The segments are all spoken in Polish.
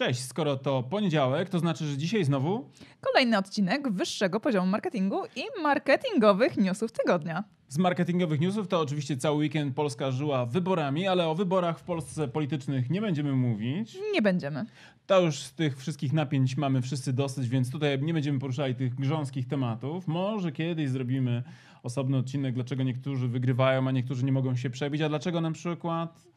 Cześć, skoro to poniedziałek, to znaczy, że dzisiaj znowu Kolejny odcinek wyższego poziomu marketingu i marketingowych newsów tygodnia. z marketingowych newsów to oczywiście cały weekend Polska żyła wyborami, ale o wyborach w Polsce politycznych nie będziemy mówić. Nie będziemy. To już z tych wszystkich napięć mamy wszyscy dosyć, więc tutaj nie będziemy poruszali tych grząskich tematów. Może kiedyś zrobimy osobny odcinek, dlaczego niektórzy wygrywają, a niektórzy nie mogą się przebić, a dlaczego na przykład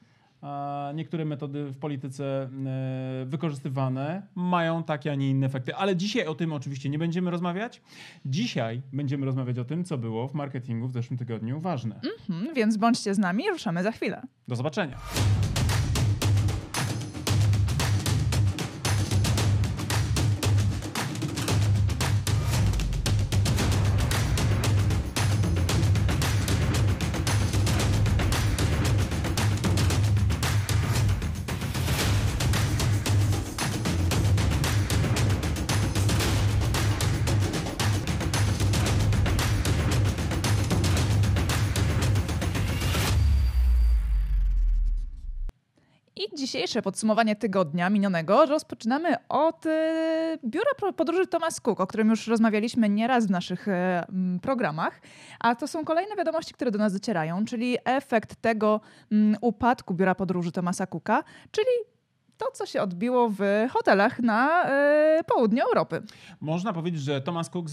niektóre metody w polityce e, wykorzystywane mają takie, a nie inne efekty. Ale dzisiaj o tym oczywiście nie będziemy rozmawiać. Dzisiaj będziemy rozmawiać o tym, co było w marketingu w zeszłym tygodniu ważne. Mhm, więc bądźcie z nami, ruszamy za chwilę. Do zobaczenia. I dzisiejsze podsumowanie tygodnia minionego rozpoczynamy od e, biura podróży Thomas Cook, o którym już rozmawialiśmy nieraz w naszych e, programach. A to są kolejne wiadomości, które do nas docierają, czyli efekt tego upadku biura podróży Thomasa Cooka, czyli to, co się odbiło w hotelach na e, południu Europy. Można powiedzieć, że Thomas Cook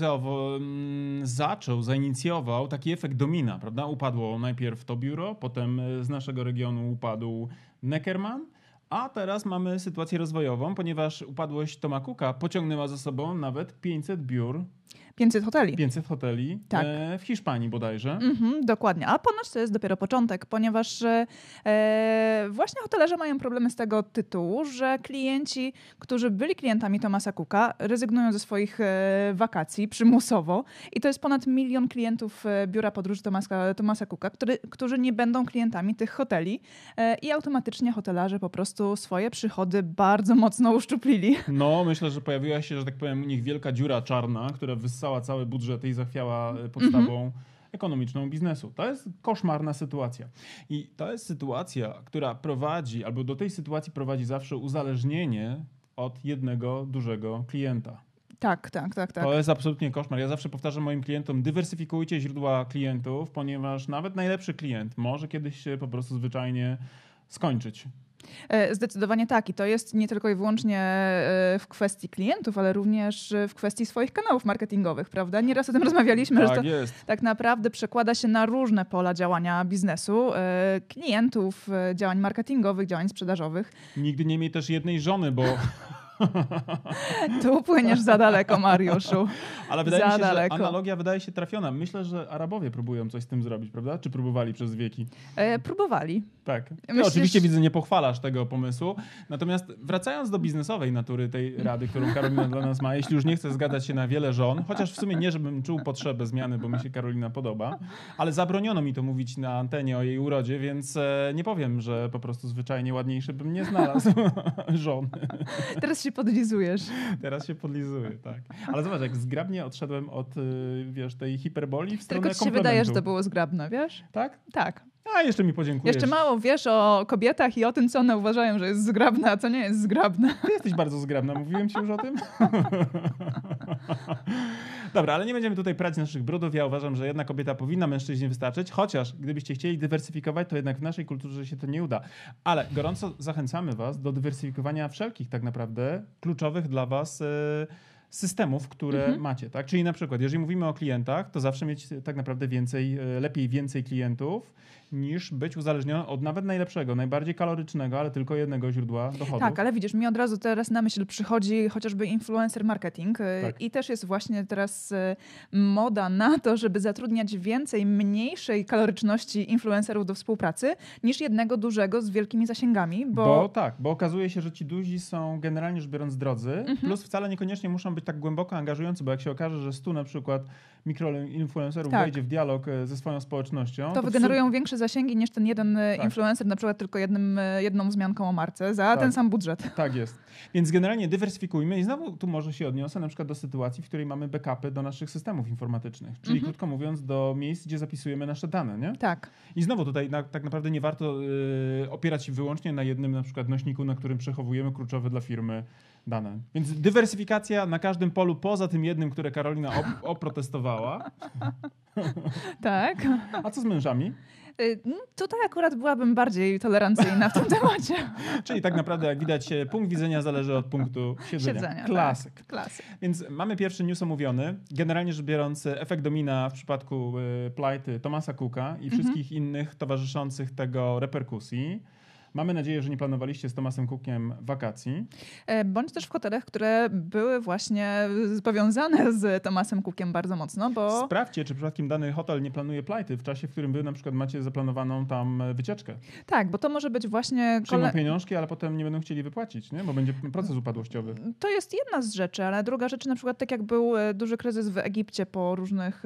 zaczął, zainicjował taki efekt domina, prawda? Upadło najpierw to biuro, potem z naszego regionu upadł Neckerman, a teraz mamy sytuację rozwojową, ponieważ upadłość Toma Cooka pociągnęła za sobą nawet 500 biur, 500 hoteli. 500 hoteli Tak. e, w Hiszpanii bodajże. Mhm, dokładnie. A ponoć to jest dopiero początek, ponieważ e, e, właśnie hotelarze mają problemy z tego tytułu, że klienci, którzy byli klientami Thomasa Cooka, rezygnują ze swoich e, wakacji przymusowo. I to jest ponad milion klientów e, biura podróży Thomasa, Thomasa Cooka, który, którzy nie będą klientami tych hoteli. E, I automatycznie hotelarze po prostu swoje przychody bardzo mocno uszczuplili. No, myślę, że pojawiła się, że tak powiem, u nich wielka dziura czarna, która wyssała cały budżet i zachwiała e, podstawą ekonomiczną biznesu. To jest koszmarna sytuacja. I to jest sytuacja, która prowadzi, albo do tej sytuacji prowadzi zawsze uzależnienie od jednego dużego klienta. Tak, tak, tak, tak. To jest absolutnie koszmar. Ja zawsze powtarzam moim klientom, dywersyfikujcie źródła klientów, ponieważ nawet najlepszy klient może kiedyś się po prostu zwyczajnie skończyć. E, Zdecydowanie tak. I to jest nie tylko i wyłącznie e, w kwestii klientów, ale również e, w kwestii swoich kanałów marketingowych, prawda? Nieraz o tym rozmawialiśmy, że to Tak jest. tak naprawdę przekłada się na różne pola działania biznesu, klientów, działań marketingowych, działań sprzedażowych. Nigdy nie miej też jednej żony, bo Tu płyniesz za daleko, Mariuszu. Ale wydaje Za mi się, daleko. że analogia wydaje się trafiona. Myślę, że Arabowie próbują coś z tym zrobić, prawda? Czy próbowali przez wieki? E, Próbowali. Tak. Myślisz- oczywiście widzę, nie pochwalasz tego pomysłu. Natomiast wracając do biznesowej natury tej rady, którą Karolina dla nas ma, jeśli już nie chce zgadzać się na wiele żon, chociaż w sumie nie, żebym czuł potrzebę zmiany, bo mi się Karolina podoba, ale zabroniono mi to mówić na antenie o jej urodzie, więc e, nie powiem, że po prostu zwyczajnie ładniejszy bym nie znalazł żony. Teraz się podlizujesz. Teraz się podlizuję, tak. Ale zobacz, jak zgrabnie odszedłem od, y, wiesz, tej hiperboli w stronę Tylko ci się wydaje, że to było zgrabne, wiesz? Tak? Tak. A, jeszcze mi podziękujesz. Jeszcze mało wiesz o kobietach i o tym, co one uważają, że jest zgrabne, a co nie jest zgrabne. Ty jesteś bardzo zgrabna, mówiłem ci już o tym? Dobra, ale nie będziemy tutaj prać naszych brudów. Ja uważam, że jedna kobieta powinna mężczyźnie wystarczyć, chociaż gdybyście chcieli dywersyfikować, to jednak w naszej kulturze się to nie uda. Ale gorąco zachęcamy was do dywersyfikowania wszelkich tak naprawdę kluczowych dla was e, systemów, które Mhm. macie. Tak? Czyli na przykład, jeżeli mówimy o klientach, to zawsze mieć tak naprawdę więcej, e, lepiej więcej klientów, niż być uzależniony od nawet najlepszego, najbardziej kalorycznego, ale tylko jednego źródła dochodu. Tak, ale widzisz, mi od razu teraz na myśl przychodzi chociażby influencer marketing y, Tak. i też jest właśnie teraz y, moda na to, żeby zatrudniać więcej mniejszej kaloryczności influencerów do współpracy niż jednego dużego z wielkimi zasięgami, bo, Bo... tak, bo okazuje się, że ci duzi są generalnie rzecz biorąc drodzy, Mhm. plus wcale niekoniecznie muszą być tak głęboko angażujący, bo jak się okaże, że 100 na przykład mikroinfluencerów Tak. wejdzie w dialog e, ze swoją społecznością, To w wygenerują większe zasięgi niż ten jeden e, Tak. influencer, na przykład tylko jednym, e, jedną wzmianką o marce, za Tak. ten sam budżet. Tak jest. Więc generalnie dywersyfikujmy i znowu tu może się odniosę na przykład do sytuacji, w której mamy backupy do naszych systemów informatycznych, czyli Mhm. krótko mówiąc do miejsc, gdzie zapisujemy nasze dane, nie? Tak. I znowu tutaj na, tak naprawdę nie warto y, opierać się wyłącznie na jednym na przykład nośniku, na którym przechowujemy kluczowe dla firmy dane. Więc dywersyfikacja na każdym polu, poza tym jednym, które Karolina op- oprotestowała. Tak. A co z mężami? Y, no, Tutaj akurat byłabym bardziej tolerancyjna w tym temacie. Czyli tak naprawdę, jak widać, e, punkt widzenia zależy od punktu siedzenia. Siedzenia. Klasyk. Tak. Klasyk. Więc mamy pierwszy news omówiony. Generalnie rzecz biorąc, efekt domina w przypadku y, plajty Thomasa Cooka i wszystkich innych towarzyszących tego reperkusji. Mamy nadzieję, że nie planowaliście z Thomasem Cookiem wakacji. E, Bądź też w hotelach, które były właśnie powiązane z Tomasem Cookiem bardzo mocno, bo Sprawdźcie, czy przypadkiem dany hotel nie planuje plajty w czasie, w którym wy na przykład macie zaplanowaną tam e, wycieczkę. tak, bo to może być właśnie Przyjmą kole... pieniążki, ale potem nie będą chcieli wypłacić, nie? bo będzie proces upadłościowy. To jest jedna z rzeczy, ale druga rzecz, na przykład tak jak był e, duży kryzys w Egipcie po różnych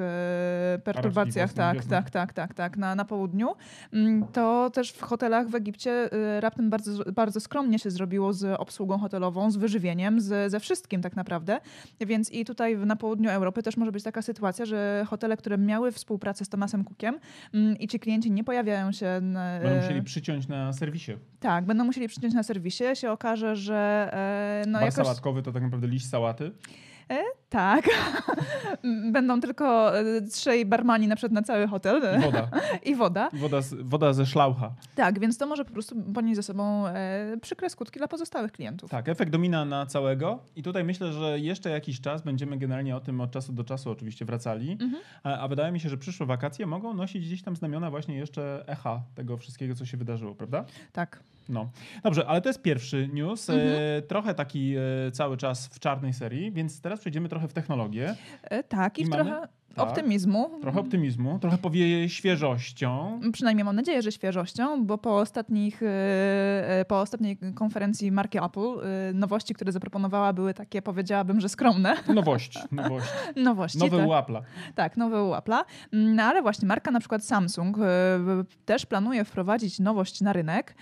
perturbacjach, tak, wiosną. tak, tak, tak, tak, na, na południu, mm, to też w hotelach w Egipcie raptem bardzo, bardzo skromnie się zrobiło z obsługą hotelową, z wyżywieniem, z, ze wszystkim tak naprawdę. Więc i tutaj na południu Europy też może być taka sytuacja, że hotele, które miały współpracę z Tomasem Cookiem mm, i ci klienci nie pojawiają się... na- Będą e, musieli przyciąć na serwisie. Tak, będą musieli przyciąć na serwisie. Się okaże, że e, no Bar jakoś... sałatkowy to tak naprawdę liść sałaty. Tak. Będą tylko e, trzej barmani na przykład na cały hotel I woda. i woda. Woda, z, woda ze szlaucha. Tak, więc to może po prostu ponieść ze sobą e, przykre skutki dla pozostałych klientów. Tak, efekt domina na całego i tutaj myślę, że jeszcze jakiś czas będziemy generalnie o tym od czasu do czasu oczywiście wracali, Mhm. a, a wydaje mi się, że przyszłe wakacje mogą nosić gdzieś tam znamiona właśnie jeszcze echa tego wszystkiego, co się wydarzyło, prawda? Tak. No. Dobrze, ale to jest pierwszy news, Mhm. e, trochę taki e, cały czas w czarnej serii, więc teraz przejdziemy trochę w technologię, E, tak, i, I trochę tak. optymizmu. trochę optymizmu, trochę powieje świeżością. Przynajmniej mam nadzieję, że świeżością, bo po, ostatnich, e, e, po ostatniej konferencji marki Apple e, nowości, które zaproponowała, były takie, powiedziałabym, że skromne Nowość, nowość. nowości. Nowe tak. u Apple'a. Tak, nowe u Apple'a. No ale właśnie marka na przykład Samsung też planuje wprowadzić nowość na rynek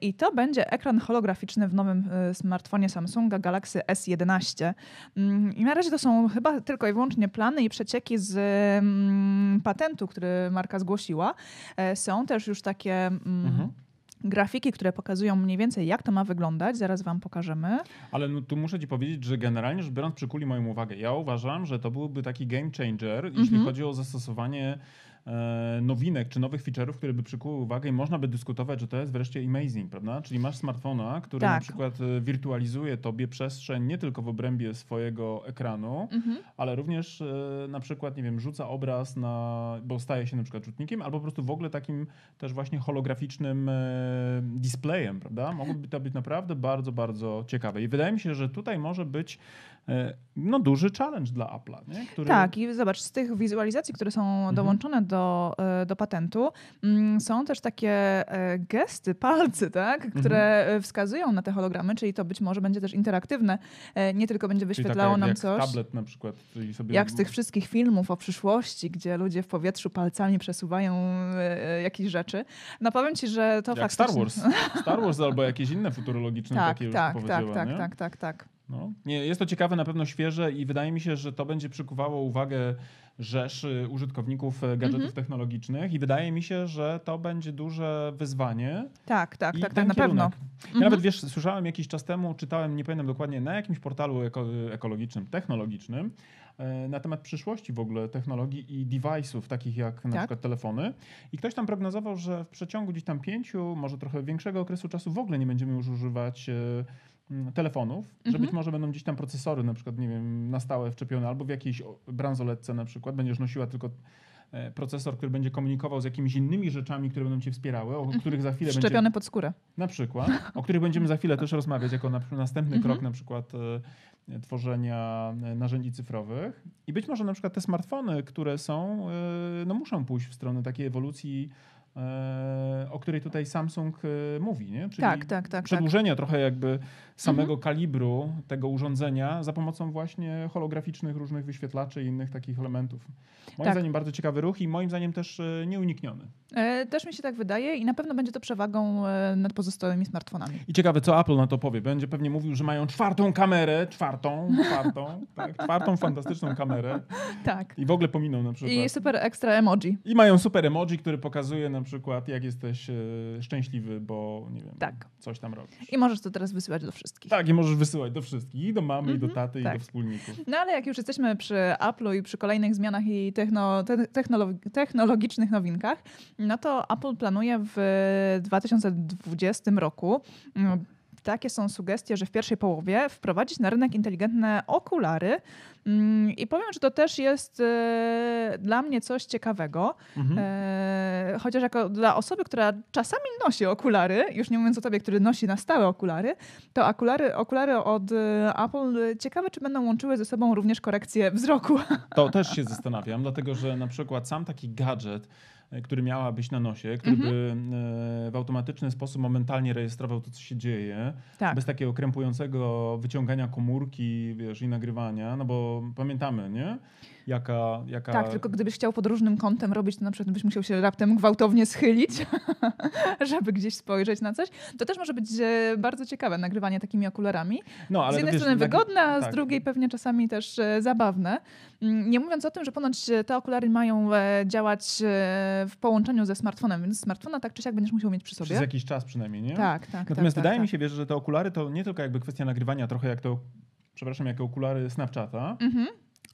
i to będzie ekran holograficzny w nowym smartfonie Samsunga Galaxy S11. Mm, I na razie to są chyba tylko i wyłącznie plany i przecieki z mm, patentu, który marka zgłosiła. E, Są też już takie mm, Mhm. grafiki, które pokazują mniej więcej jak to ma wyglądać. Zaraz wam pokażemy. Ale no, tu muszę ci powiedzieć, że generalnie rzecz biorąc przykuli moją uwagę. Ja uważam, że to byłby taki game changer, jeśli Mhm. chodzi o zastosowanie nowinek czy nowych feature'ów, które by przykuły uwagę i można by dyskutować, że to jest wreszcie amazing, prawda? Czyli masz smartfona, który na Tak. przykład e, wirtualizuje tobie przestrzeń nie tylko w obrębie swojego ekranu, Mhm. ale również e, na przykład, nie wiem, rzuca obraz na, bo staje się na przykład rzutnikiem, albo po prostu w ogóle takim też właśnie holograficznym e, displayem, prawda? Mogłoby to być naprawdę bardzo, bardzo ciekawe. I wydaje mi się, że tutaj może być e, no, duży challenge dla Apple'a, nie? Który... Tak, i zobacz, z tych wizualizacji, które są Mhm. dołączone do, e, do patentu, mm, są też takie e, gesty, palcy, tak, Mhm. które e, wskazują na te hologramy, czyli to być może będzie też interaktywne. E, Nie tylko będzie wyświetlało taka nam jak coś. tablet na przykład. Czyli sobie Jak z tych wszystkich filmów o przyszłości, gdzie ludzie w powietrzu palcami przesuwają e, e, jakieś rzeczy. No powiem ci, że to jak Star faktycznie... Wars. Star Wars albo jakieś inne futurologiczne Tak, takie już tak, typowe tak, dzieła, tak, nie? tak, tak, tak. No. Nie, jest to ciekawe, na pewno świeże i wydaje mi się, że to będzie przykuwało uwagę rzeszy użytkowników e, gadżetów Mhm. technologicznych i wydaje mi się, że to będzie duże wyzwanie. Tak, tak, tak, tak, na pewno. Ja Mhm. nawet wiesz, słyszałem jakiś czas temu, czytałem, nie pamiętam dokładnie, na jakimś portalu eko, ekologicznym, technologicznym, e, na temat przyszłości w ogóle technologii i device'ów, takich jak na Tak. przykład telefony. I ktoś tam prognozował, że w przeciągu gdzieś tam pięciu, może trochę większego okresu czasu w ogóle nie będziemy już używać mm, telefonów, że Mhm. być może będą gdzieś tam procesory na przykład, nie wiem, na stałe wczepione albo w jakiejś bransoletce na przykład, będziesz nosiła tylko e, procesor, który będzie komunikował z jakimiś innymi rzeczami, które będą cię wspierały, o których za chwilę będzie Wszczepiony pod skórę. na przykład, o których będziemy za chwilę też rozmawiać, jako na, następny Mhm. krok na przykład e, tworzenia e, narzędzi cyfrowych. I być może na przykład te smartfony, które są, e, no muszą pójść w stronę takiej ewolucji e, o której tutaj Samsung mówi, nie? Czyli Tak, tak, tak, tak. przedłużenia trochę jakby samego kalibru tego urządzenia za pomocą właśnie holograficznych różnych wyświetlaczy i innych takich elementów. Moim Tak. zdaniem bardzo ciekawy ruch i moim zdaniem też e, nieunikniony. E, Też mi się tak wydaje i na pewno będzie to przewagą e, nad pozostałymi smartfonami. I ciekawe, co Apple na to powie. Będzie pewnie mówił, że mają czwartą kamerę, czwartą, czwartą, tak, czwartą fantastyczną kamerę Tak. i w ogóle pominą na przykład. I super ekstra emoji. I mają super emoji, który pokazuje na przykład, jak jesteś szczęśliwy, bo nie wiem, Tak. coś tam robisz. I możesz to teraz wysyłać do wszystkich. Tak, i możesz wysyłać do wszystkich, i do mamy, i do Mhm, taty, i tak. do wspólników. No ale jak już jesteśmy przy Apple'u i przy kolejnych zmianach i techno, te, technolo- technologicznych nowinkach, no to Apple planuje w 2020 roku mm, takie są sugestie, że w pierwszej połowie wprowadzić na rynek inteligentne okulary. Mm, I powiem, że to też jest e, dla mnie coś ciekawego. Mhm. E, chociaż jako dla osoby, która czasami nosi okulary, już nie mówiąc o tobie, który nosi na stałe okulary, to okulary, okulary od e, Apple ciekawe, czy będą łączyły ze sobą również korekcję wzroku. To też się zastanawiam, dlatego że na przykład sam taki gadżet, który miałabyś na nosie, który Mhm. by e, w automatyczny sposób momentalnie rejestrował to, co się dzieje, Tak. bez takiego krępującego wyciągania komórki, wiesz, i nagrywania, no bo pamiętamy, nie? Jaka, jaka... Tak, tylko gdybyś chciał pod różnym kątem robić, to na przykład byś musiał się raptem gwałtownie schylić, żeby gdzieś spojrzeć na coś. To też może być e, bardzo ciekawe, nagrywanie takimi okularami. no, ale z jednej wiesz, strony wygodne, a z tak. drugiej pewnie czasami też e, zabawne. Mm, Nie mówiąc o tym, że ponoć e, te okulary mają działać w połączeniu ze smartfonem, więc smartfona tak czy siak będziesz musiał mieć przy sobie. Przez jakiś czas przynajmniej, nie? Tak, tak. Natomiast tak, wydaje tak, mi się, wiesz, że te okulary to nie tylko jakby kwestia nagrywania, trochę jak to, przepraszam, jak okulary Snapchata, Mhm.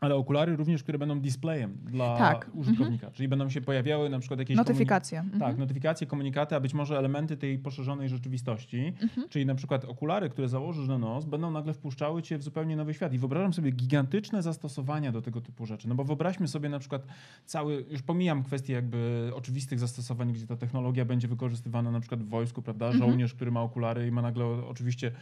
Ale okulary również, które będą displayem dla Tak, użytkownika. Czyli będą się pojawiały na przykład jakieś Notyfikacje. komunik- Mhm. Tak, notyfikacje, komunikaty, a być może elementy tej poszerzonej rzeczywistości. Mhm. Czyli na przykład okulary, które założysz na nos, będą nagle wpuszczały cię w zupełnie nowy świat. I wyobrażam sobie gigantyczne zastosowania do tego typu rzeczy. No bo wyobraźmy sobie na przykład cały, już pomijam kwestię jakby oczywistych zastosowań, gdzie ta technologia będzie wykorzystywana na przykład w wojsku, prawda? Mhm. Żołnierz, który ma okulary i ma nagle oczywiście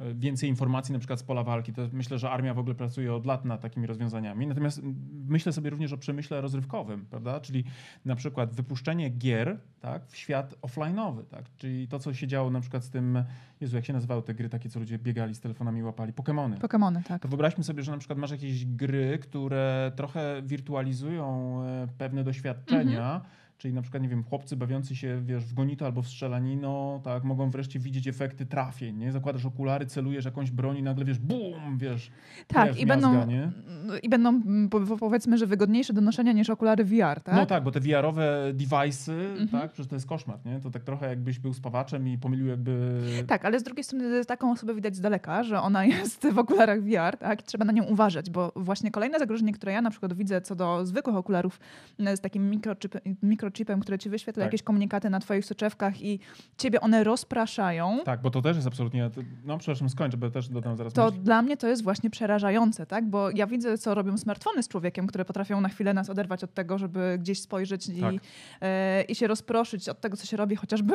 e, więcej informacji na przykład z pola walki. To myślę, że armia w ogóle pracuje od lat nad takimi rozwiązaniami. Natomiast mm, myślę sobie również o przemyśle rozrywkowym, prawda? Czyli na przykład wypuszczenie gier tak, w świat offline'owy, tak? Czyli to, co się działo na przykład z tym, Jezu, jak się nazywały te gry takie, co ludzie biegali z telefonami i łapali? Pokemony. Pokemony, tak. To wyobraźmy sobie, że na przykład masz jakieś gry, które trochę wirtualizują e, pewne doświadczenia, Mhm. Czyli na przykład, nie wiem, chłopcy bawiący się, wiesz, w gonito albo w strzelanino, tak, mogą wreszcie widzieć efekty trafień, nie? Zakładasz okulary, celujesz jakąś broń i nagle, wiesz, bum, wiesz, Tak, i będą, miazga, nie? i będą po- powiedzmy, że wygodniejsze do noszenia niż okulary VR, tak? No tak, bo te VR-owe device'y, Mhm. tak, przecież to jest koszmar, nie? To tak trochę jakbyś był spawaczem i pomylił jakby... Tak, ale z drugiej strony taką osobę widać z daleka, że ona jest w okularach VR, tak? I trzeba na nią uważać, bo właśnie kolejne zagrożenie, które ja na przykład widzę co do zwykłych okularów e, z takim mikrochip, mikrochipem, który ci wyświetla Tak. jakieś komunikaty na twoich soczewkach i ciebie one rozpraszają, Tak, bo to też jest absolutnie... No przepraszam, skończę, bo też dodam zaraz to myśl. dla mnie to jest właśnie przerażające, tak? Bo ja widzę, co robią smartfony z człowiekiem, które potrafią na chwilę nas oderwać od tego, żeby gdzieś spojrzeć i, Tak. e, i się rozproszyć od tego, co się robi, chociażby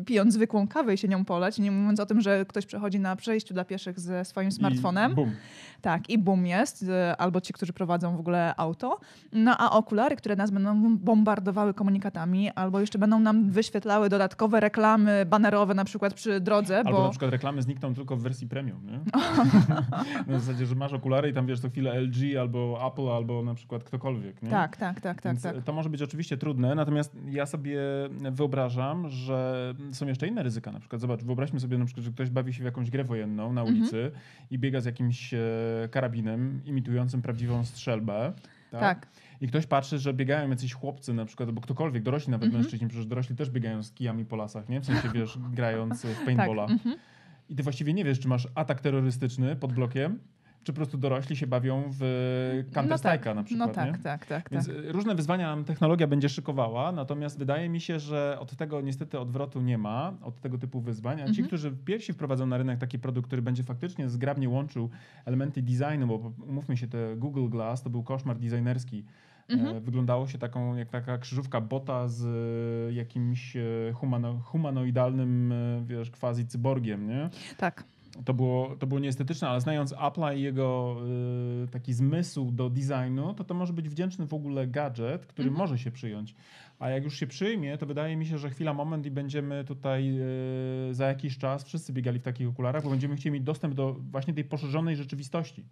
e, pijąc zwykłą kawę i się nią polać. Nie mówiąc o tym, że ktoś przechodzi na przejściu dla pieszych ze swoim smartfonem. I bum. Tak, i boom jest, e, albo ci, którzy prowadzą w ogóle auto. No a okulary, które nas będą bombardowały komunikatami, albo jeszcze będą nam wyświetlały dodatkowe reklamy banerowe, na przykład przy drodze, Albo bo na przykład reklamy znikną tylko w wersji premium, nie? na zasadzie, że masz okulary i tam wiesz co chwilę LG albo Apple, albo na przykład ktokolwiek, nie? tak, tak, tak, tak, tak. To może być oczywiście trudne, natomiast ja sobie wyobrażam, że są jeszcze inne ryzyka. Na przykład, zobacz, wyobraźmy sobie na przykład, że ktoś bawi się w jakąś grę wojenną na Mhm. ulicy i biega z jakimś e, karabinem imitującym prawdziwą strzelbę. Tak? Tak. I ktoś patrzy, że biegają jacyś chłopcy na przykład, albo ktokolwiek, dorośli nawet Mhm. mężczyźni, przecież dorośli też biegają z kijami po lasach, nie? W sensie, wiesz, grając w paintballa. Tak. I ty właściwie nie wiesz, czy masz atak terrorystyczny pod blokiem, czy po prostu dorośli się bawią w Counter No tak, na przykład, No tak, nie? tak, tak, tak. Więc y, różne wyzwania nam technologia będzie szykowała, natomiast wydaje mi się, że od tego niestety odwrotu nie ma, od tego typu wyzwań. A ci, Mhm. którzy pierwsi wprowadzą na rynek taki produkt, który będzie faktycznie zgrabnie łączył elementy designu, bo umówmy się, te Google Glass to był koszmar designerski. Mhm. E, Wyglądało się taką, jak taka krzyżówka bota z e, jakimś e, humano, humanoidalnym, e, wiesz, quasi cyborgiem, nie? tak. To było, to było nieestetyczne, ale znając Apple'a i jego y, taki zmysł do designu, to to może być wdzięczny w ogóle gadżet, który Mhm. może się przyjąć. A jak już się przyjmie, to wydaje mi się, że chwila, moment i będziemy tutaj e, za jakiś czas wszyscy biegali w takich okularach, bo będziemy chcieli mieć dostęp do właśnie tej poszerzonej rzeczywistości.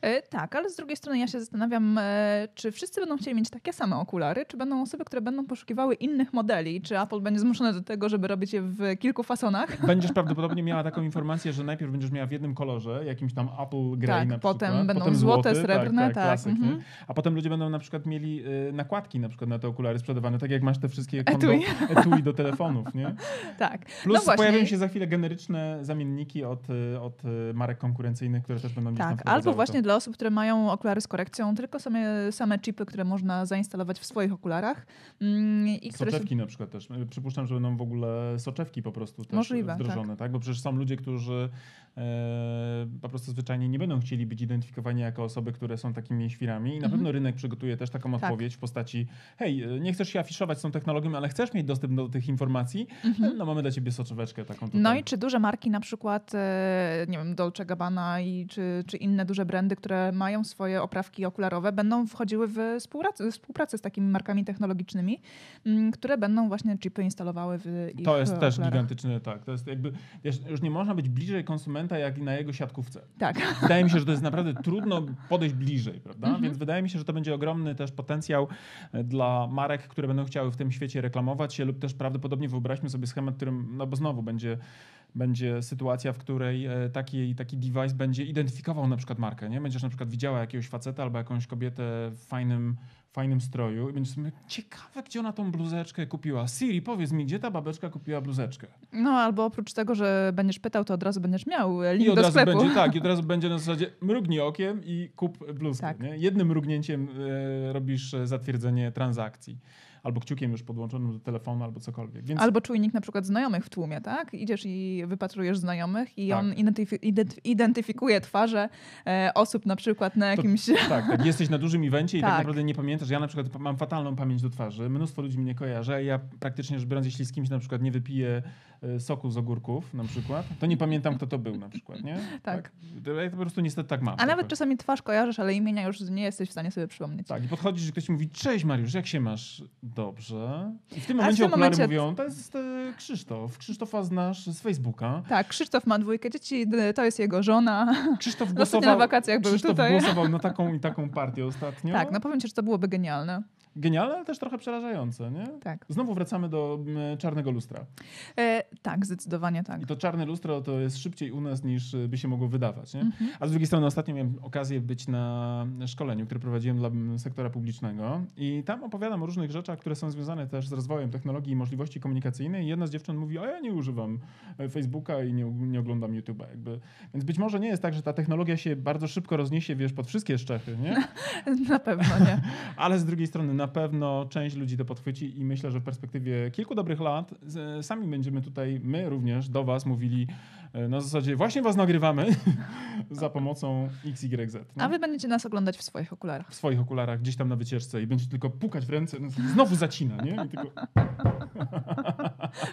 E, tak, ale z drugiej strony ja się zastanawiam, e, czy wszyscy będą chcieli mieć takie same okulary, czy będą osoby, które będą poszukiwały innych modeli, czy Apple będzie zmuszone do tego, żeby robić je w kilku fasonach. Będziesz prawdopodobnie miała taką informację, że najpierw będziesz miała w jednym kolorze, jakimś tam Apple Grey Tak, na potem przykład. będą potem złote, złoty, srebrne, tak, tak, klasyk, mhm. nie? A potem ludzie będą na przykład mieli nakładki na przykład na te okulary sprzedawane, tak jak masz te wszystkie kondo, Etui. etui do telefonów, nie? Tak. Plus no pojawią się za chwilę generyczne zamienniki od, y, od y, marek konkurencyjnych, które też będą Tak, albo to. właśnie dla osób, które mają okulary z korekcją, tylko same, same chipy, które można zainstalować w swoich okularach. Mm, I które się... Soczewki na przykład też. Przypuszczam, że będą w ogóle soczewki po prostu też Możliwe, wdrożone, tak. Bo przecież są ludzie, którzy e, po prostu zwyczajnie nie będą chcieli być identyfikowani jako osoby, które są takimi świrami i na Mhm. pewno rynek przygotuje też taką Tak. odpowiedź w postaci hej, e, nie chcesz się afiszować z tą technologią, ale chcesz mieć dostęp do tych informacji, no mamy dla ciebie soczeweczkę taką tutaj. Mhm. No i czy duże marki, na przykład, e, nie wiem, Dolce Gabbana i czy, czy inne duże brandy, które mają swoje oprawki okularowe, będą wchodziły w współpracę, współpracę z takimi markami technologicznymi, mm, które będą właśnie chipy instalowały w ich To jest też okularach. gigantyczny, tak. To jest jakby, wiesz, już nie można być bliżej konsumenta, jak na jego siatkówce. Tak. Wydaje mi się, że to jest naprawdę trudno podejść bliżej, prawda? Mhm. Więc wydaje mi się, że to będzie ogromny też potencjał e, dla marek, które będą chciały w tym świecie reklamować się lub też prawdopodobnie wyobraźmy sobie schemat, którym, no bo znowu będzie będzie sytuacja, w której e, taki, taki device będzie identyfikował na przykład markę, nie? Będziesz na przykład widziała jakiegoś faceta albo jakąś kobietę w fajnym, fajnym stroju i będziesz sobie ciekawe, gdzie ona tą bluzeczkę kupiła. Siri, powiedz mi, gdzie ta babeczka kupiła bluzeczkę? No albo oprócz tego, że będziesz pytał, to od razu będziesz miał e, link I od do razu sklepu. będzie tak, i od razu będzie na zasadzie mrugnij okiem i kup bluzkę. Tak. Nie? Jednym mrugnięciem e, robisz e, zatwierdzenie transakcji. Albo kciukiem już podłączonym do telefonu, albo cokolwiek. Więc Albo czujnik na przykład znajomych w tłumie, tak? Idziesz i wypatrujesz znajomych i Tak. on identyfi- ident- identyfikuje twarze e, osób na przykład na To- jakimś... tak, tak, jesteś na dużym evencie i tak. Tak. naprawdę nie pamiętasz. Ja na przykład mam fatalną pamięć do twarzy. Mnóstwo ludzi mnie kojarzy. Ja praktycznie rzecz biorąc, jeśli z kimś na przykład nie wypiję soku z ogórków na przykład, to nie pamiętam, kto to był na przykład, nie? Tak. To Ja po prostu niestety tak mam. A nawet czasami twarz kojarzysz, ale imienia już nie jesteś w stanie sobie przypomnieć. Tak, i podchodzisz, że ktoś mówi, cześć Mariusz, jak się masz? Dobrze. I w tym A w momencie tym okulary momencie- mówią, to jest e, Krzysztof. Krzysztofa znasz z Facebooka. Tak, Krzysztof ma dwójkę dzieci, to jest jego żona. Krzysztof głosował, na wakacjach był Krzysztof tutaj. głosował na taką i taką partię ostatnio. Tak, no powiem ci, że to byłoby genialne. Genialne, ale też trochę przerażające, nie? Tak. Znowu wracamy do czarnego lustra. E, tak, zdecydowanie tak. I to czarne lustro to jest szybciej u nas niż y, by się mogło wydawać. Nie? Mhm. A z drugiej strony ostatnio miałem okazję być na szkoleniu, które prowadziłem dla sektora publicznego i tam opowiadam o różnych rzeczach, które są związane też z rozwojem technologii i możliwości komunikacyjnej i jedna z dziewczyn mówi, a ja nie używam e, Facebooka i nie, nie oglądam YouTube'a. Jakby. Więc być może nie jest tak, że ta technologia się bardzo szybko rozniesie, wiesz, pod wszystkie szczechy, nie? Na pewno nie. Ale z drugiej strony na pewno część ludzi to podchwyci i myślę, że w perspektywie kilku dobrych lat sami będziemy tutaj, my również do was mówili na zasadzie właśnie was nagrywamy za pomocą XYZ. nie? A wy będziecie nas oglądać w swoich okularach. W swoich okularach, gdzieś tam na wycieczce i będzie tylko pukać w ręce, no, znowu zacina, nie? I tylko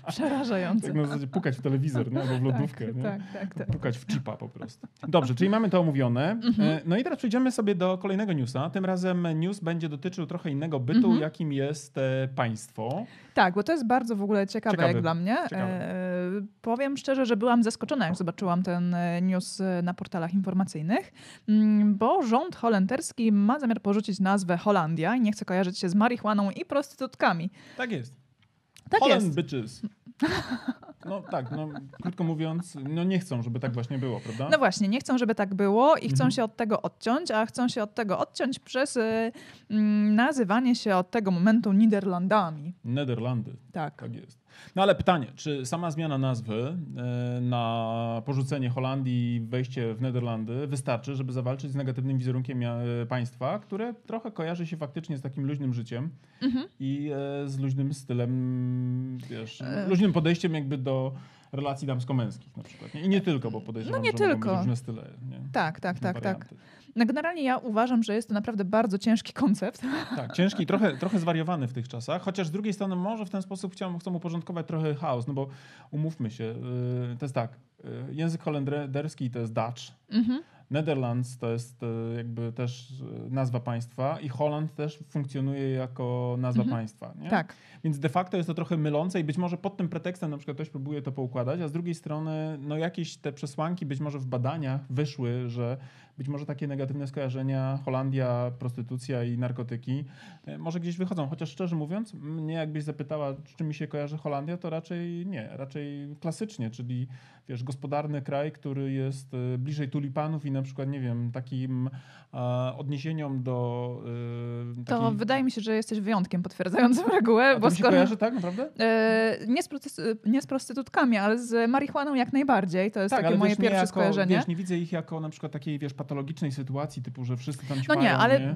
Przerażające. tak na zasadzie pukać w telewizor, nie? Albo w lodówkę, tak, nie? tak, tak, tak. Pukać w chipa po prostu. Dobrze, czyli mamy to omówione. Mhm. E, No i teraz przejdziemy sobie do kolejnego newsa. Tym razem news będzie dotyczył trochę innego bytu, Mhm. jakim jest e, państwo. Tak, bo to jest bardzo w ogóle ciekawe, jak dla mnie. E, powiem szczerze, że byłam zaskoczona, jak zobaczyłam ten e, news e, na portalach informacyjnych, mm, bo rząd holenderski ma zamiar porzucić nazwę Holandia i nie chce kojarzyć się z marihuaną i prostytutkami. Tak jest. Tak Holland jest. bitches. No tak, no krótko mówiąc, no nie chcą, żeby tak właśnie było, prawda? No właśnie, nie chcą, żeby tak było i chcą Mhm. się od tego odciąć, a chcą się od tego odciąć przez e, mm, nazywanie się od tego momentu Niderlandami. Nederlandy, Tak. tak jest. No ale pytanie, czy sama zmiana nazwy e, na porzucenie Holandii i wejście w Nederlandy wystarczy, żeby zawalczyć z negatywnym wizerunkiem mia- państwa, które trochę kojarzy się faktycznie z takim luźnym życiem Mhm. i e, z luźnym stylem, wiesz, E. luźnym podejściem jakby do relacji damsko-męskich na przykład. Nie? I nie tylko, bo podejrzewam, No nie że tylko. różne style. Nie? Tak, tak, tak, tak. No generalnie ja uważam, że jest to naprawdę bardzo ciężki koncept. Tak, ciężki, trochę, trochę zwariowany w tych czasach, chociaż z drugiej strony może w ten sposób chciał, chcą uporządkować trochę chaos, no bo umówmy się, yy, to jest tak, yy, język holenderski to jest Dutch, Mhm. Netherlands to jest e, jakby też nazwa państwa i Holland też funkcjonuje jako nazwa Mhm. państwa. Nie? Tak. Więc de facto jest to trochę mylące i być może pod tym pretekstem na przykład ktoś próbuje to poukładać, a z drugiej strony no jakieś te przesłanki być może w badaniach wyszły, że być może takie negatywne skojarzenia Holandia, prostytucja i narkotyki e, może gdzieś wychodzą. Chociaż szczerze mówiąc, mnie jakbyś zapytała, z czym mi się kojarzy Holandia, to raczej nie, raczej klasycznie, czyli wiesz, gospodarny kraj, który jest e, bliżej tulipanów i na przykład, nie wiem, takim odniesieniom do To takiej... wydaje mi się, że jesteś wyjątkiem potwierdzającym regułę, A to bo skoro... kojarzy, tak naprawdę? E, nie, z nie z prostytutkami, ale z marihuaną jak najbardziej. To jest takie Tak, ale moje wiesz, pierwsze jako, skojarzenie. Wiesz, nie widzę ich jako na przykład takiej, wiesz, patologicznej sytuacji, typu, że wszyscy tam No nie, ale nie?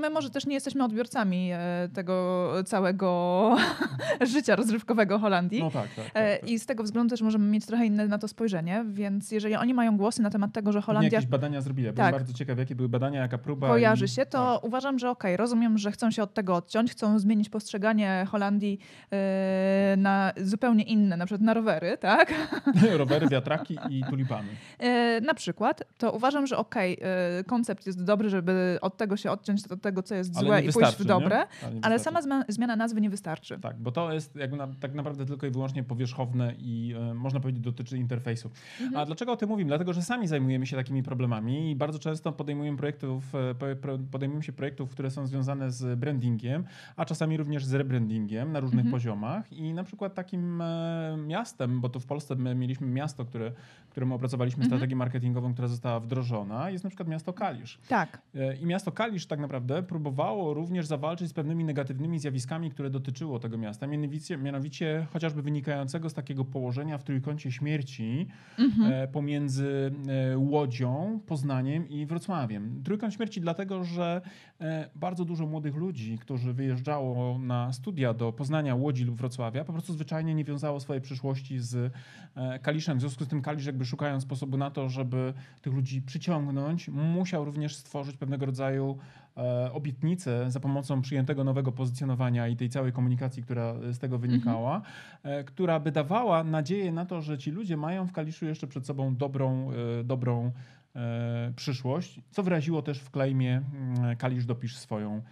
my może też nie jesteśmy odbiorcami e, tego całego życia rozrywkowego Holandii. No tak, tak. tak, E, tak. I z tego względu też możemy mieć trochę inne na to spojrzenie, więc jeżeli oni mają głosy na temat tego, że Holandia jakieś badania zrobili. Ja Tak. bardzo ciekaw, jakie były badania, jaka próba. kojarzy i... się, to Tak. uważam, że okej, rozumiem, że chcą się od tego odciąć, chcą zmienić postrzeganie Holandii e, na zupełnie inne, na przykład na rowery, tak? Rowery, wiatraki i tulipany. E, na przykład, to uważam, że okej, e, koncept jest dobry, żeby od tego się odciąć, od tego, co jest Ale złe i pójść w dobre? Ale, ale sama zma- zmiana nazwy nie wystarczy. Tak, bo to jest jakby na, tak naprawdę tylko i wyłącznie powierzchowne i można powiedzieć dotyczy interfejsu. Mhm. A dlaczego o tym mówimy? Dlatego, że sami zajmujemy się takimi problemami i bardzo często podejmujemy projektów, e, podejmujemy się projektów, które są związane z brandingiem, a czasami również z rebrandingiem na różnych Mhm. poziomach i na przykład takim e, miastem, bo to w Polsce my mieliśmy miasto, które, któremu opracowaliśmy Mhm. strategię marketingową, która została wdrożona, jest na przykład miasto Kalisz. Tak. E, I miasto Kalisz tak naprawdę próbowało również zawalczyć z pewnymi negatywnymi zjawiskami, które dotyczyło tego miasta. Mianowicie, mianowicie chociażby wynikającego z takiego położenia w trójkącie śmierci Mhm. e, pomiędzy e, Łodzią, Poznaniem i Wrocławiem. Trójkąt śmierci dlatego, że e, bardzo dużo młodych ludzi, którzy wyjeżdżało na studia do Poznania, Łodzi lub Wrocławia, po prostu zwyczajnie nie wiązało swojej przyszłości z Kaliszem. W związku z tym Kalisz jakby szukając sposobu na to, żeby tych ludzi przyciągnąć, musiał również stworzyć pewnego rodzaju e, obietnicę za pomocą przyjętego nowego pozycjonowania i tej całej komunikacji, która z tego wynikała, e, która by dawała nadzieję na to, że ci ludzie mają w Kaliszu jeszcze przed sobą dobrą, e, dobrą przyszłość, co wyraziło też w klejmie mm, Kalisz dopisz swoją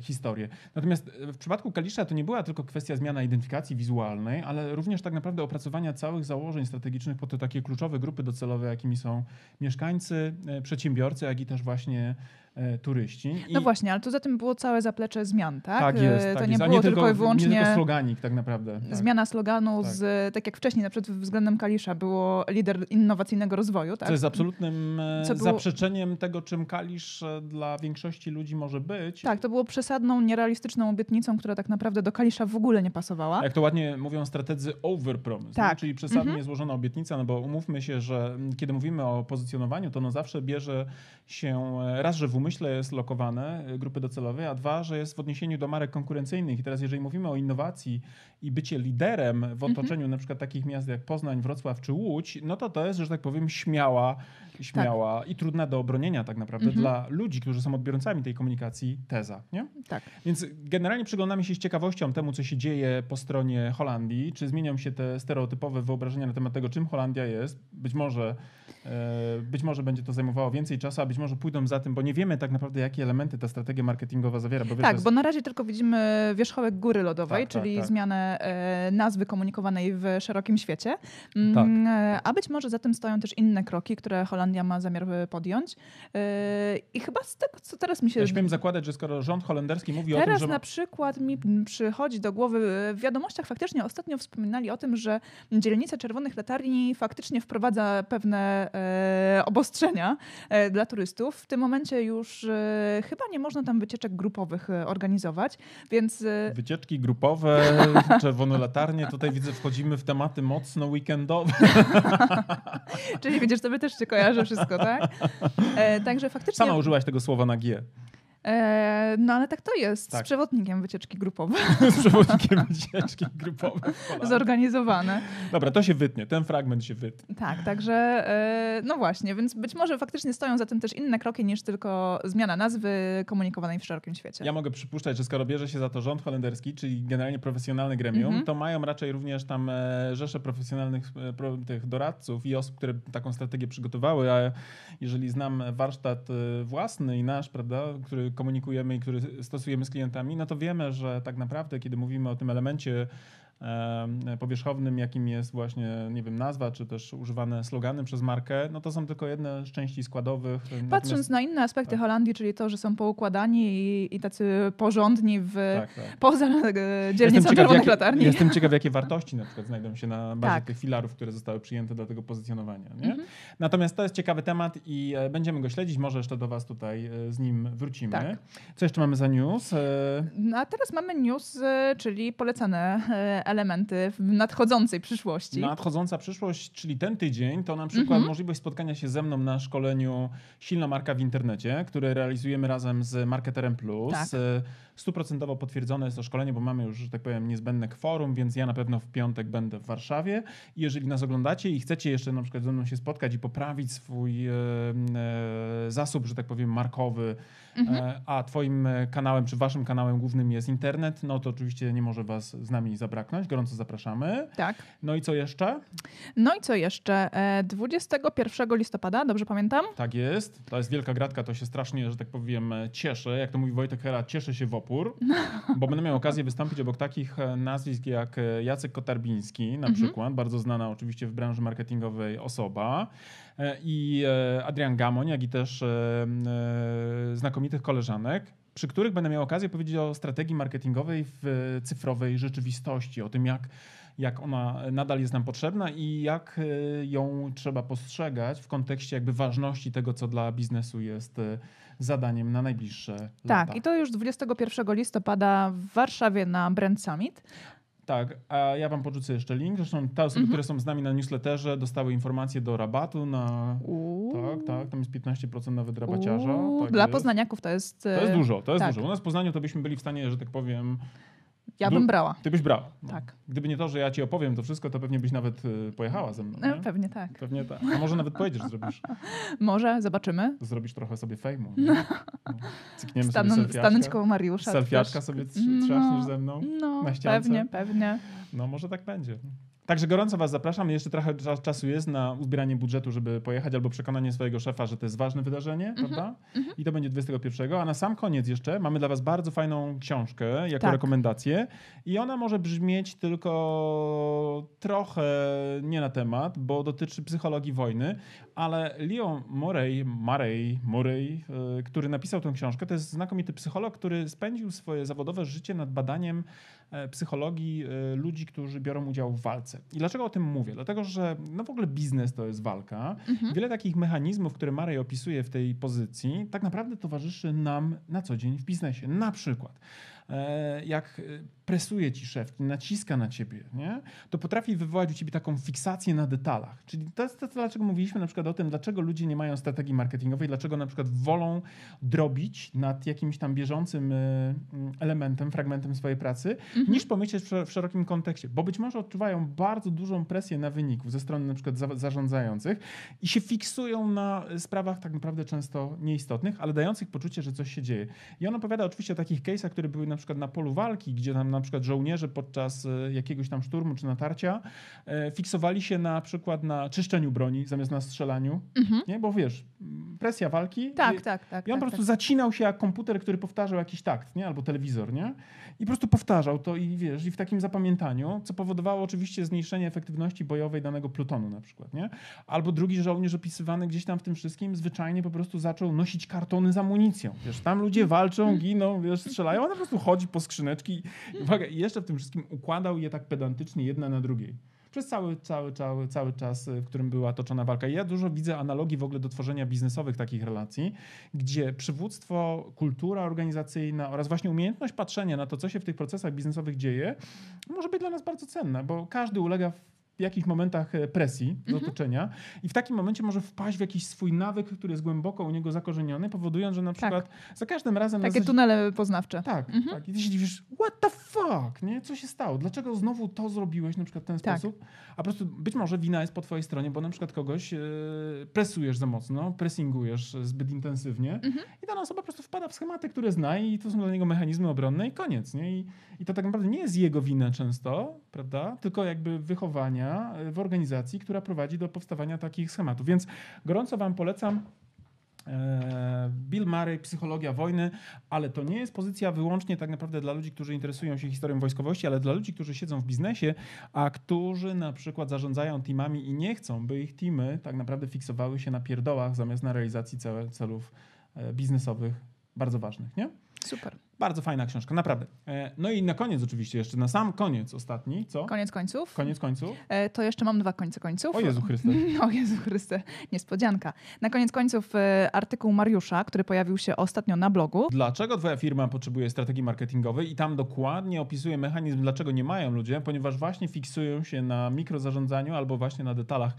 historię. Natomiast w przypadku Kalisza to nie była tylko kwestia zmiana identyfikacji wizualnej, ale również tak naprawdę opracowania całych założeń strategicznych po te takie kluczowe grupy docelowe, jakimi są mieszkańcy, przedsiębiorcy, jak i też właśnie e, turyści. I No właśnie, ale tu za tym było całe zaplecze zmian, tak? tak jest, E, tak to nie jest. Było tylko i Nie wyłącznie tylko sloganik tak naprawdę. Tak. zmiana sloganu Tak. z, tak jak wcześniej na przykład względem Kalisza było lider innowacyjnego rozwoju, tak? Co jest absolutnym e, Co było- zaprzeczeniem tego, czym Kalisz dla większości ludzi może być. Tak, to było przesadną, nierealistyczną obietnicą, która tak naprawdę do Kalisza w ogóle nie pasowała. Jak to ładnie mówią strategzy overpromise, Tak. nie? czyli przesadnie Mhm. złożona obietnica, no bo umówmy się, że kiedy mówimy o pozycjonowaniu, to no zawsze bierze się raz, że w umyśle jest lokowane e, grupy docelowej, a dwa, że jest w odniesieniu do marek konkurencyjnych. I teraz jeżeli mówimy o innowacji i bycie liderem w Mhm. otoczeniu na przykład takich miast jak Poznań, Wrocław czy Łódź, no to to jest, że tak powiem, śmiała, śmiała i trudna do obronienia tak naprawdę Mhm. dla ludzi, którzy są odbiorcami tej komunikacji teza. Nie? Tak. Więc generalnie przyglądamy się z ciekawością temu, co się dzieje po stronie Holandii. Czy zmienią się te stereotypowe wyobrażenia na temat tego, czym Holandia jest? Być może, być może będzie to zajmowało więcej czasu, a być może pójdą za tym, bo nie wiemy tak naprawdę, jakie elementy ta strategia marketingowa zawiera. Bo wiesz, Tak, bo na razie tylko widzimy wierzchołek góry lodowej, Tak, tak, czyli tak. zmianę e, nazwy komunikowanej w szerokim świecie. Mm, Tak. e, A być może za tym stoją też inne kroki, które Holandia ma zamiar e, podjąć. E, I chyba z tego, co teraz mi się Ja śmiem zakładać, że skoro rząd holenderski mówi o tym, Teraz że... na przykład mi przychodzi do głowy, w wiadomościach faktycznie ostatnio wspominali o tym, że dzielnica czerwonych latarni faktycznie wprowadza pewne e, obostrzenia e, dla turystów. W tym momencie już e, chyba nie można tam wycieczek grupowych e, organizować, więc e, Wycieczki grupowe, czerwone latarnie. Tutaj widzę, wchodzimy w tematy mocno weekendowe. czyli widzisz, tobie też się kojarzy wszystko, tak? E, także faktycznie... Sama użyłaś tego słowa na G. E, no ale tak to jest, Tak. z przewodnikiem wycieczki grupowej. z przewodnikiem wycieczki grupowej. Zorganizowane. Dobra, to się wytnie, ten fragment się wytnie. Tak, także e, no właśnie, więc być może faktycznie stoją za tym też inne kroki niż tylko zmiana nazwy komunikowanej w szerokim świecie. Ja mogę przypuszczać, że skoro bierze się za to rząd holenderski, czyli generalnie profesjonalne gremium, Mhm. to mają raczej również tam e, rzesze profesjonalnych pro, tych doradców i osób, które taką strategię przygotowały, a jeżeli znam warsztat własny i nasz, prawda, który komunikujemy i który stosujemy z klientami, no to wiemy, że tak naprawdę, kiedy mówimy o tym elemencie powierzchownym, jakim jest właśnie, nie wiem, nazwa, czy też używane slogany przez markę, no to są tylko jedne z części składowych. Patrząc Natomiast- na inne aspekty tak. Holandii, czyli to, że są poukładani i, i tacy porządni w, tak, tak. poza e, dzielnicą czerwonych jakie, latarni. jestem ciekaw, jakie wartości na przykład znajdą się na bazie Tak. tych filarów, które zostały przyjęte do tego pozycjonowania. Nie? Mhm. Natomiast to jest ciekawy temat i e, będziemy go śledzić. Może jeszcze do Was tutaj e, z nim wrócimy. Tak. Co jeszcze mamy za news? No, a teraz mamy news, czyli polecane elementy w nadchodzącej przyszłości. Nadchodząca przyszłość, czyli ten tydzień, to na przykład Mhm. możliwość spotkania się ze mną na szkoleniu Silna Marka w internecie, które realizujemy razem z Marketerem Plus. Tak. E, Stuprocentowo potwierdzone jest to szkolenie, bo mamy już, że tak powiem, niezbędne kworum, więc ja na pewno w piątek będę w Warszawie. I jeżeli nas oglądacie i chcecie jeszcze na przykład ze mną się spotkać i poprawić swój e, e, zasób, że tak powiem, markowy, Mhm. e, a twoim kanałem, czy waszym kanałem głównym jest internet, no to oczywiście nie może was z nami zabraknąć. Gorąco zapraszamy. Tak. No i co jeszcze? No i co jeszcze? E, 21 listopada, dobrze pamiętam? Tak jest. To jest wielka gratka, to się strasznie, że tak powiem, e, cieszę. Jak to mówi Wojtek Hera, cieszę się w opór, bo będę miał okazję wystąpić obok takich e, nazwisk jak e, Jacek Kotarbiński na Mhm. przykład, bardzo znana oczywiście w branży marketingowej osoba e, i e, Adrian Gamoń, jak i też e, e, znakomitych koleżanek, przy których będę miał okazję powiedzieć o strategii marketingowej w e, cyfrowej rzeczywistości, o tym jak jak ona nadal jest nam potrzebna i jak e, ją trzeba postrzegać w kontekście jakby ważności tego, co dla biznesu jest e, zadaniem na najbliższe lata. Tak, i to już 21 listopada w Warszawie na Brand Summit. Tak, a ja wam podrzucę jeszcze link. Zresztą te osoby, Mhm. które są z nami na newsletterze, dostały informacje do rabatu na... Uuu. Tak, tak, tam jest 15% nawet rabaciarza. Uuu, Tak Dla jest. poznaniaków to jest. To jest dużo, to jest tak. dużo. U nas w Poznaniu to byśmy byli w stanie, że tak powiem, Ja bym brała. ty byś brał. No. Tak. Gdyby nie to, że ja ci opowiem to wszystko, to pewnie byś nawet y, pojechała ze mną. E, Nie? Pewnie tak. Pewnie tak. A może nawet pojedziesz, zrobisz, Może, zobaczymy. zrobisz trochę sobie fejmu. nie? No. Cykniemy Staną, sobie stanąć selfiaczka. koło Mariusza. Selfiaczka też. sobie trz- trzaśniesz ze mną No, na ściance? pewnie, pewnie. No może tak będzie. Także gorąco Was zapraszam. Jeszcze trochę cza- czasu jest na uzbieranie budżetu, żeby pojechać, albo przekonanie swojego szefa, że to jest ważne wydarzenie, Mhm, prawda? I to będzie 21. A na sam koniec jeszcze mamy dla Was bardzo fajną książkę jako Tak. rekomendację. I ona może brzmieć tylko trochę nie na temat, bo dotyczy psychologii wojny, ale Leo Murray, Murray, Murray y, który napisał tę książkę, to jest znakomity psycholog, który spędził swoje zawodowe życie nad badaniem e, psychologii e, ludzi, którzy biorą udział w walce. I dlaczego o tym mówię? Dlatego, że no w ogóle biznes to jest walka. Mhm. Wiele takich mechanizmów, które Murray opisuje w tej pozycji, tak naprawdę towarzyszy nam na co dzień w biznesie. Na przykład jak e, presuje ci szef, naciska na ciebie, nie? to potrafi wywołać u ciebie taką fiksację na detalach. Czyli to jest to, dlaczego mówiliśmy na przykład o tym, dlaczego ludzie nie mają strategii marketingowej, dlaczego na przykład wolą drobić nad jakimś tam bieżącym e, mm, elementem, fragmentem swojej pracy, Mhm. niż pomyśleć w, sz- w szerokim kontekście. Bo być może odczuwają bardzo dużą presję na wyników ze strony na przykład za, zarządzających i się fiksują na sprawach tak naprawdę często nieistotnych, ale dających poczucie, że coś się dzieje. I on opowiada oczywiście o takich case'ach, które były na przykład na polu walki, gdzie tam na przykład żołnierze podczas e, jakiegoś tam szturmu czy natarcia e, fiksowali się na przykład na czyszczeniu broni zamiast na strzelaniu, Mhm. nie? Bo wiesz, presja walki. Tak, i- tak, tak. i on tak, po prostu tak. zacinał się jak komputer, który powtarzał jakiś takt, nie? Albo telewizor, nie? I po prostu powtarzał to i wiesz, i w takim zapamiętaniu, co powodowało oczywiście zmniejszenie efektywności bojowej danego plutonu na przykład, nie? Albo drugi żołnierz opisywany gdzieś tam w tym wszystkim zwyczajnie po prostu zaczął nosić kartony z amunicją. Wiesz, tam ludzie walczą, giną, wiesz, strzelają, on po prostu chodzi po skrzyneczki i, uwaga, jeszcze w tym wszystkim układał je tak pedantycznie jedna na drugiej. Przez cały, cały, cały, cały czas, y, w którym była toczona walka. Ja dużo widzę analogii w ogóle do tworzenia biznesowych takich relacji, gdzie przywództwo, kultura organizacyjna oraz właśnie umiejętność patrzenia na to, co się w tych procesach biznesowych dzieje, może być dla nas bardzo cenne, bo każdy ulega w jakichś momentach e, presji z Mhm. otoczenia i w takim momencie może wpaść w jakiś swój nawyk, który jest głęboko u niego zakorzeniony, powodując, że na Tak. przykład za każdym razem... Takie zasadzie- tunele poznawcze. tak, Mhm. tak. I ty się dziwisz, what the fuck, nie? Co się stało? Dlaczego znowu to zrobiłeś na przykład w ten Tak. sposób? A po prostu być może wina jest po twojej stronie, bo na przykład kogoś e, presujesz za mocno, pressingujesz zbyt intensywnie Mhm. i dana osoba po prostu wpada w schematy, które zna i to są dla niego mechanizmy obronne i koniec, nie? I, I to tak naprawdę nie jest jego wina często, prawda? Tylko jakby wychowania e, w organizacji, która prowadzi do powstawania takich schematów. Więc gorąco wam polecam E, Bill Murray, Psychologia wojny, ale to nie jest pozycja wyłącznie tak naprawdę dla ludzi, którzy interesują się historią wojskowości, ale dla ludzi, którzy siedzą w biznesie, a którzy na przykład zarządzają teamami i nie chcą, by ich teamy tak naprawdę fiksowały się na pierdołach zamiast na realizacji cel- celów e, biznesowych bardzo ważnych, nie? Super. Bardzo fajna książka, naprawdę. E, No i na koniec oczywiście jeszcze, na sam koniec ostatni, co? Koniec końców. Koniec końców. E, To jeszcze mam dwa końce końców. O Jezu Chryste. O Jezu Chryste, niespodzianka. Na koniec końców e, artykuł Mariusza, który pojawił się ostatnio na blogu. Dlaczego twoja firma potrzebuje strategii marketingowej i tam dokładnie opisuje mechanizm, dlaczego nie mają ludzie, ponieważ właśnie fiksują się na mikrozarządzaniu albo właśnie na detalach.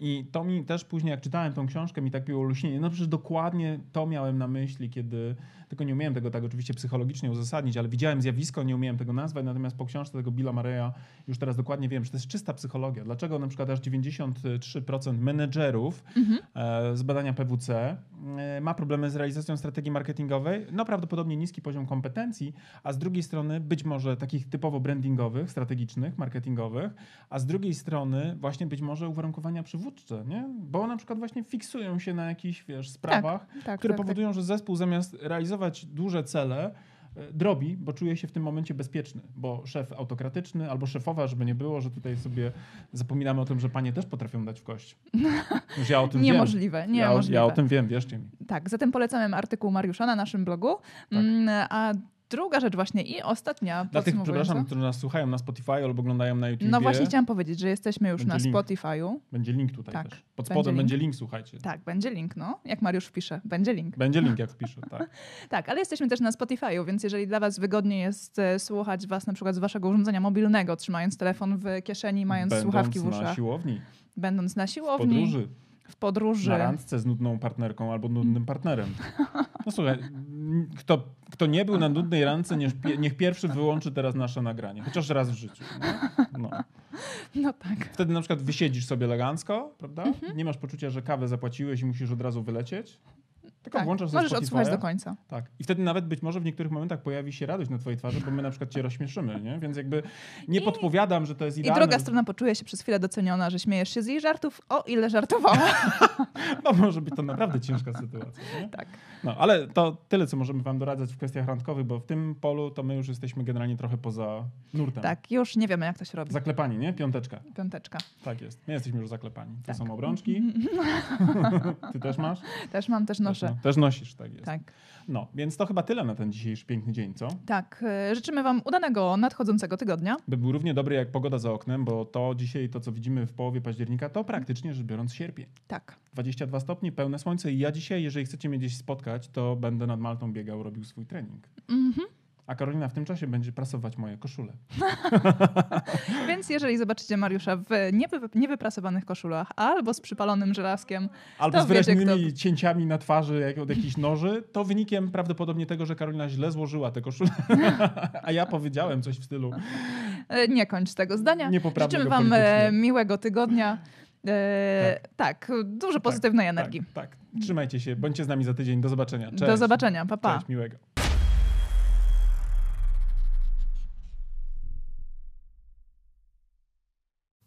I to mi też później, jak czytałem tą książkę, mi tak było olśnienie. No przecież dokładnie to miałem na myśli, kiedy, tylko nie umiałem tego tak oczywiście psychologicznie uzasadnić, ale widziałem zjawisko, nie umiałem tego nazwać, natomiast po książce tego Billa Mareya już teraz dokładnie wiem, że to jest czysta psychologia. Dlaczego na przykład aż 93% menedżerów e, z badania PWC e, ma problemy z realizacją strategii marketingowej, no prawdopodobnie niski poziom kompetencji, a z drugiej strony być może takich typowo brandingowych, strategicznych, marketingowych, a z drugiej strony właśnie być może uwarunkowania przywódcze, nie? Bo na przykład właśnie fiksują się na jakichś, wiesz, sprawach, Tak, które tak, powodują, że zespół zamiast realizować duże cele, e, drobi, bo czuje się w tym momencie bezpieczny, bo szef autokratyczny albo szefowa, żeby nie było, że tutaj sobie zapominamy o tym, że panie też potrafią dać w kość. Już ja o tak. tym Niemożliwe, wiem. Ja, niemożliwe. ja o tym wiem, wierzcie mi. Tak, zatem polecamy artykuł Mariusza na naszym blogu. Tak. Mm, A druga rzecz właśnie i ostatnia, Dla tych, przepraszam, którzy nas słuchają na Spotify albo oglądają na YouTube. No właśnie chciałam powiedzieć, że jesteśmy już Będzie na link. Spotify'u. Będzie link tutaj Tak, też. Pod spodem link. będzie link, słuchajcie. Tak, będzie link, no. Jak Mariusz wpisze, będzie link. Będzie link, jak wpiszę, tak. Tak, ale jesteśmy też na Spotify'u, więc jeżeli dla was wygodnie jest e, słuchać was na przykład z waszego urządzenia mobilnego, trzymając telefon w kieszeni, mając Będąc słuchawki w na uszach, siłowni, będąc na w siłowni, podróży, w podróży. na randce z nudną partnerką albo nudnym partnerem. No słuchaj, kto, kto nie był na nudnej randce, niech, niech pierwszy wyłączy teraz nasze nagranie. Chociaż raz w życiu. No. No. No tak. Wtedy na przykład wysiedzisz sobie elegancko, prawda? Mhm. Nie masz poczucia, że kawę zapłaciłeś i musisz od razu wylecieć. Tylko tak. włączasz Możesz odsłuchać do końca. Tak. I wtedy nawet być może w niektórych momentach pojawi się radość na twojej twarzy, bo my na przykład cię rozśmieszymy, nie? Więc jakby nie I- podpowiadam, że to jest I idealne. druga strona poczuje się przez chwilę doceniona, że śmiejesz się z jej żartów, o ile żartowała. No może być to naprawdę ciężka sytuacja, nie? tak. No, ale to tyle, co możemy wam doradzać w kwestiach randkowych, bo w tym polu to my już jesteśmy generalnie trochę poza nurtem. tak, już nie wiemy, jak to się robi. Zaklepani, nie? Piąteczka. Piąteczka. Tak jest. My jesteśmy już zaklepani. To Tak. są obrączki. Ty też masz? Też mam, też noszę. Też, no- też nosisz, tak jest. Tak. No, więc to chyba tyle na ten dzisiejszy piękny dzień, co? Tak. e, Życzymy wam udanego nadchodzącego tygodnia. By był równie dobry jak pogoda za oknem, bo to dzisiaj, to co widzimy w połowie października, to praktycznie rzecz biorąc sierpień. Tak. 22 stopni, pełne słońce i ja dzisiaj, jeżeli chcecie mnie gdzieś spotkać, to będę nad Maltą biegał, robił swój trening. Mhm. A Karolina w tym czasie będzie prasować moje koszule. Więc jeżeli zobaczycie Mariusza w niewy, niewyprasowanych koszulach albo z przypalonym żelazkiem, Albo z wyraźnymi cięciami na twarzy jak od jakichś noży, to wynikiem prawdopodobnie tego, że Karolina źle złożyła te koszule. A ja powiedziałem coś w stylu. e, nie kończ tego zdania. Życzymy wam e, miłego tygodnia. E, tak. dużo pozytywnej energii. Tak, tak. Trzymajcie się, bądźcie z nami za tydzień. Do zobaczenia. Cześć. Do zobaczenia. Pa, pa. Cześć, miłego.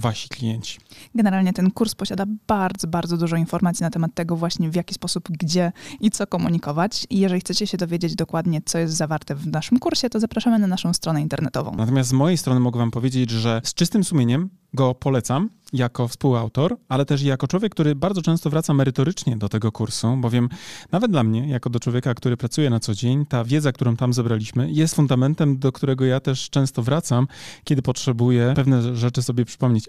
wasi klienci. Generalnie ten kurs posiada bardzo, bardzo dużo informacji na temat tego właśnie w jaki sposób, gdzie i co komunikować. I jeżeli chcecie się dowiedzieć dokładnie, co jest zawarte w naszym kursie, to zapraszamy na naszą stronę internetową. Natomiast z mojej strony mogę wam powiedzieć, że z czystym sumieniem go polecam jako współautor, ale też jako człowiek, który bardzo często wraca merytorycznie do tego kursu, bowiem nawet dla mnie, jako do człowieka, który pracuje na co dzień, ta wiedza, którą tam zebraliśmy, jest fundamentem, do którego ja też często wracam, kiedy potrzebuję pewne rzeczy sobie przypomnieć.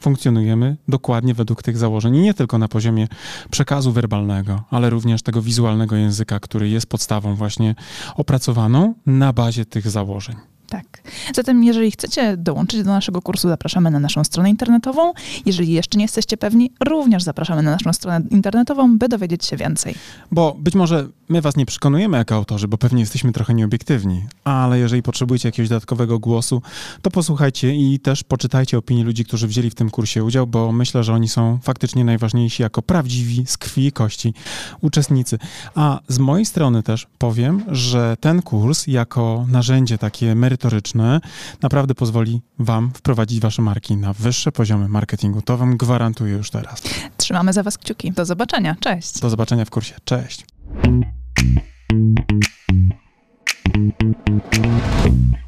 funkcjonujemy dokładnie według tych założeń i nie tylko na poziomie przekazu werbalnego, ale również tego wizualnego języka, który jest podstawą właśnie opracowaną na bazie tych założeń. Tak. Zatem, jeżeli chcecie dołączyć do naszego kursu, zapraszamy na naszą stronę internetową. Jeżeli jeszcze nie jesteście pewni, również zapraszamy na naszą stronę internetową, by dowiedzieć się więcej. Bo być może my was nie przekonujemy jako autorzy, bo pewnie jesteśmy trochę nieobiektywni, ale jeżeli potrzebujecie jakiegoś dodatkowego głosu, to posłuchajcie i też poczytajcie opinii ludzi, którzy wzięli w tym kursie udział, bo myślę, że oni są faktycznie najważniejsi jako prawdziwi z krwi i kości uczestnicy. A z mojej strony też powiem, że ten kurs jako narzędzie takie merytoryczne naprawdę pozwoli wam wprowadzić wasze marki na wyższe poziomy marketingu. To wam gwarantuję już teraz. Trzymamy za was kciuki. Do zobaczenia. Cześć. Do zobaczenia w kursie. Cześć. Thank you.